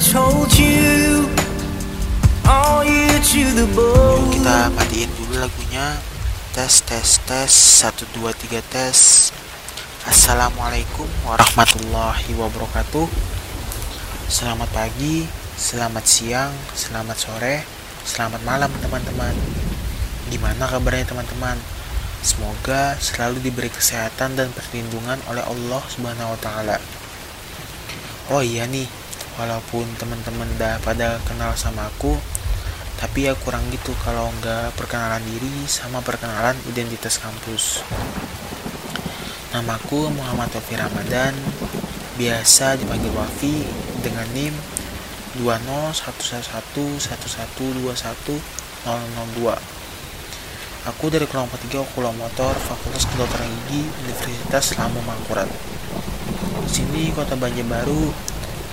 told you all you to the bone. Yuk kita matiin dulu lagunya. Tes tes tes 1 2 3 tes. Assalamualaikum warahmatullahi wabarakatuh. Selamat pagi, selamat siang, selamat sore, selamat malam teman-teman. Gimana kabarnya teman-teman? Semoga selalu diberi kesehatan dan perlindungan oleh Allah Subhanahu wa taala. Oh iya nih, walaupun teman-teman dah pada kenal sama aku, tapi ya kurang gitu kalau nggak perkenalan diri sama perkenalan identitas kampus. Namaku Muhammad Wafi Ramadan, biasa dipanggil Wafi dengan NIM 20111112102. Aku dari kelompok 3 Okulomotor Fakultas Kedokteran Gigi Universitas Lampung Mangkurat. Di sini Kota Banjarbaru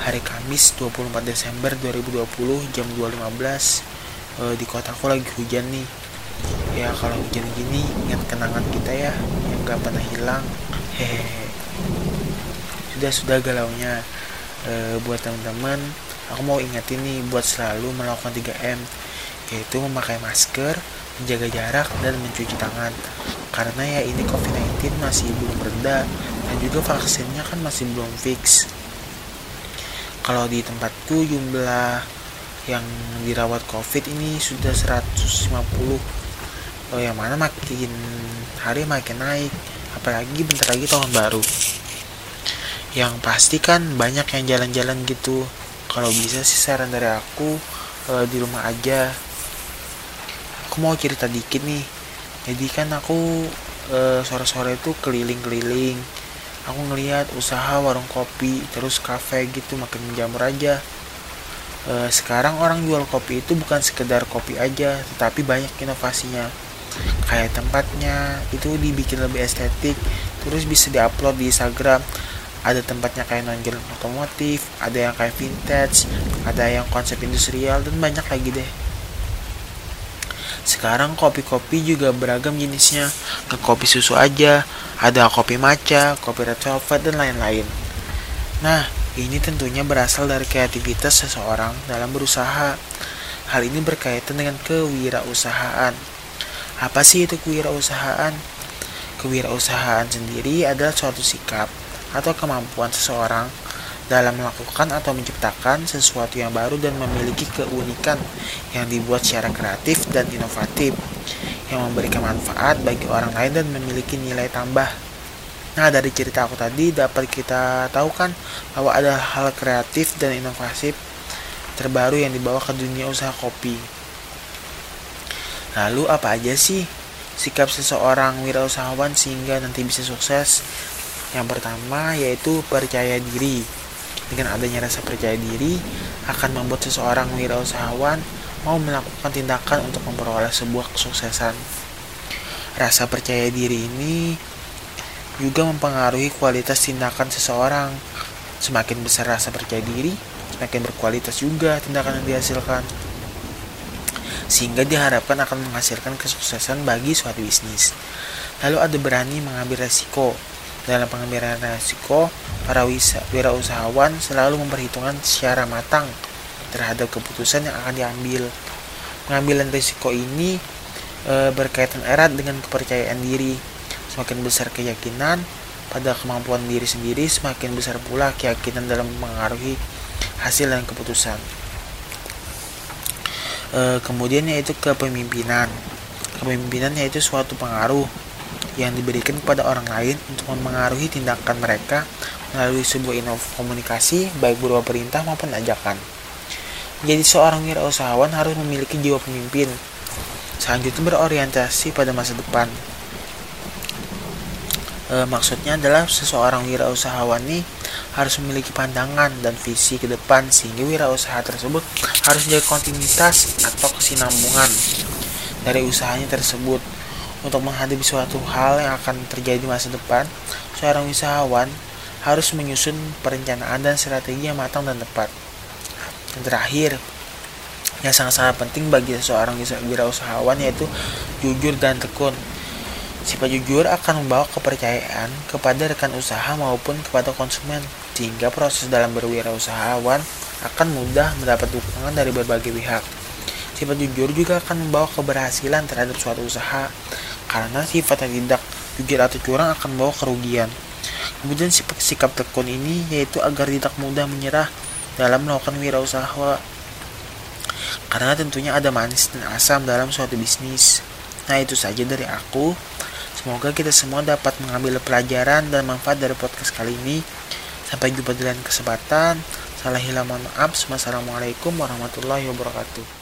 hari Kamis 24 Desember 2020 jam 2.15 e, di kotaku lagi hujan nih. Ya kalau hujan gini ingat kenangan kita ya yang gak pernah hilang. Hehehe. Sudah sudah galaunya e, buat teman-teman. Aku mau ingetin nih buat selalu melakukan 3M yaitu memakai masker, menjaga jarak dan mencuci tangan karena ya ini COVID-19 masih belum reda dan juga vaksinnya kan masih belum fix kalau di tempatku jumlah yang dirawat COVID ini sudah 150 oh yang mana makin hari makin naik. Apalagi bentar lagi tahun baru. Yang pasti kan banyak yang jalan-jalan gitu. Kalau bisa sih saran dari aku eh, di rumah aja. Aku mau cerita dikit nih. Jadi kan aku e, sore-sore itu keliling-keliling aku ngelihat usaha warung kopi terus kafe gitu makin menjamur aja. E, sekarang orang jual kopi itu bukan sekedar kopi aja tetapi banyak inovasinya. Kayak tempatnya itu dibikin lebih estetik terus bisa diupload di Instagram. Ada tempatnya kayak nonjol otomotif ada yang kayak vintage ada yang konsep industrial dan banyak lagi deh. Sekarang kopi-kopi juga beragam jenisnya. Ke kopi susu aja, ada kopi matcha, kopi red velvet, dan lain-lain. Nah, ini tentunya berasal dari kreativitas seseorang dalam berusaha. Hal ini berkaitan dengan kewirausahaan. Apa sih itu kewirausahaan? Kewirausahaan sendiri adalah suatu sikap atau kemampuan seseorang dalam melakukan atau menciptakan sesuatu yang baru dan memiliki keunikan yang dibuat secara kreatif dan inovatif yang memberikan manfaat bagi orang lain dan memiliki nilai tambah. Nah, dari cerita aku tadi dapat kita tahu kan bahwa ada hal kreatif dan inovatif terbaru yang dibawa ke dunia usaha kopi. Lalu apa aja sih sikap seseorang wirausahawan sehingga nanti bisa sukses? Yang pertama yaitu percaya diri. Dengan adanya rasa percaya diri akan membuat seseorang wirausahawan mau melakukan tindakan untuk memperoleh sebuah kesuksesan. Rasa percaya diri ini juga mempengaruhi kualitas tindakan seseorang. Semakin besar rasa percaya diri, semakin berkualitas juga tindakan yang dihasilkan. Sehingga diharapkan akan menghasilkan kesuksesan bagi suatu bisnis. Lalu ada berani mengambil resiko. Dalam pengambilan resiko, para wirausahawan selalu memperhitungkan secara matang terhadap keputusan yang akan diambil. Pengambilan risiko ini e, berkaitan erat dengan kepercayaan diri. Semakin besar keyakinan pada kemampuan diri sendiri, semakin besar pula keyakinan dalam mengaruhi hasil dan keputusan. E, kemudian yaitu kepemimpinan. Kepemimpinan yaitu suatu pengaruh yang diberikan kepada orang lain untuk mempengaruhi tindakan mereka melalui sebuah inovasi komunikasi baik berupa perintah maupun ajakan. Jadi seorang wirausahawan harus memiliki jiwa pemimpin. Selanjutnya berorientasi pada masa depan. E, maksudnya adalah seseorang wirausahawan ini harus memiliki pandangan dan visi ke depan sehingga wirausaha tersebut harus menjadi kontinuitas atau kesinambungan dari usahanya tersebut untuk menghadapi suatu hal yang akan terjadi di masa depan, seorang usahawan harus menyusun perencanaan dan strategi yang matang dan tepat. Dan terakhir, yang sangat-sangat penting bagi seorang wirausahawan yaitu jujur dan tekun. Sifat jujur akan membawa kepercayaan kepada rekan usaha maupun kepada konsumen, sehingga proses dalam berwirausahawan akan mudah mendapat dukungan dari berbagai pihak. Sifat jujur juga akan membawa keberhasilan terhadap suatu usaha, karena sifat yang tidak jujur atau curang akan membawa kerugian. Kemudian sikap tekun ini yaitu agar tidak mudah menyerah dalam melakukan wirausaha karena tentunya ada manis dan asam dalam suatu bisnis. Nah itu saja dari aku. Semoga kita semua dapat mengambil pelajaran dan manfaat dari podcast kali ini. Sampai jumpa di lain kesempatan. Salah hilang mohon maaf. Wassalamualaikum warahmatullahi wabarakatuh.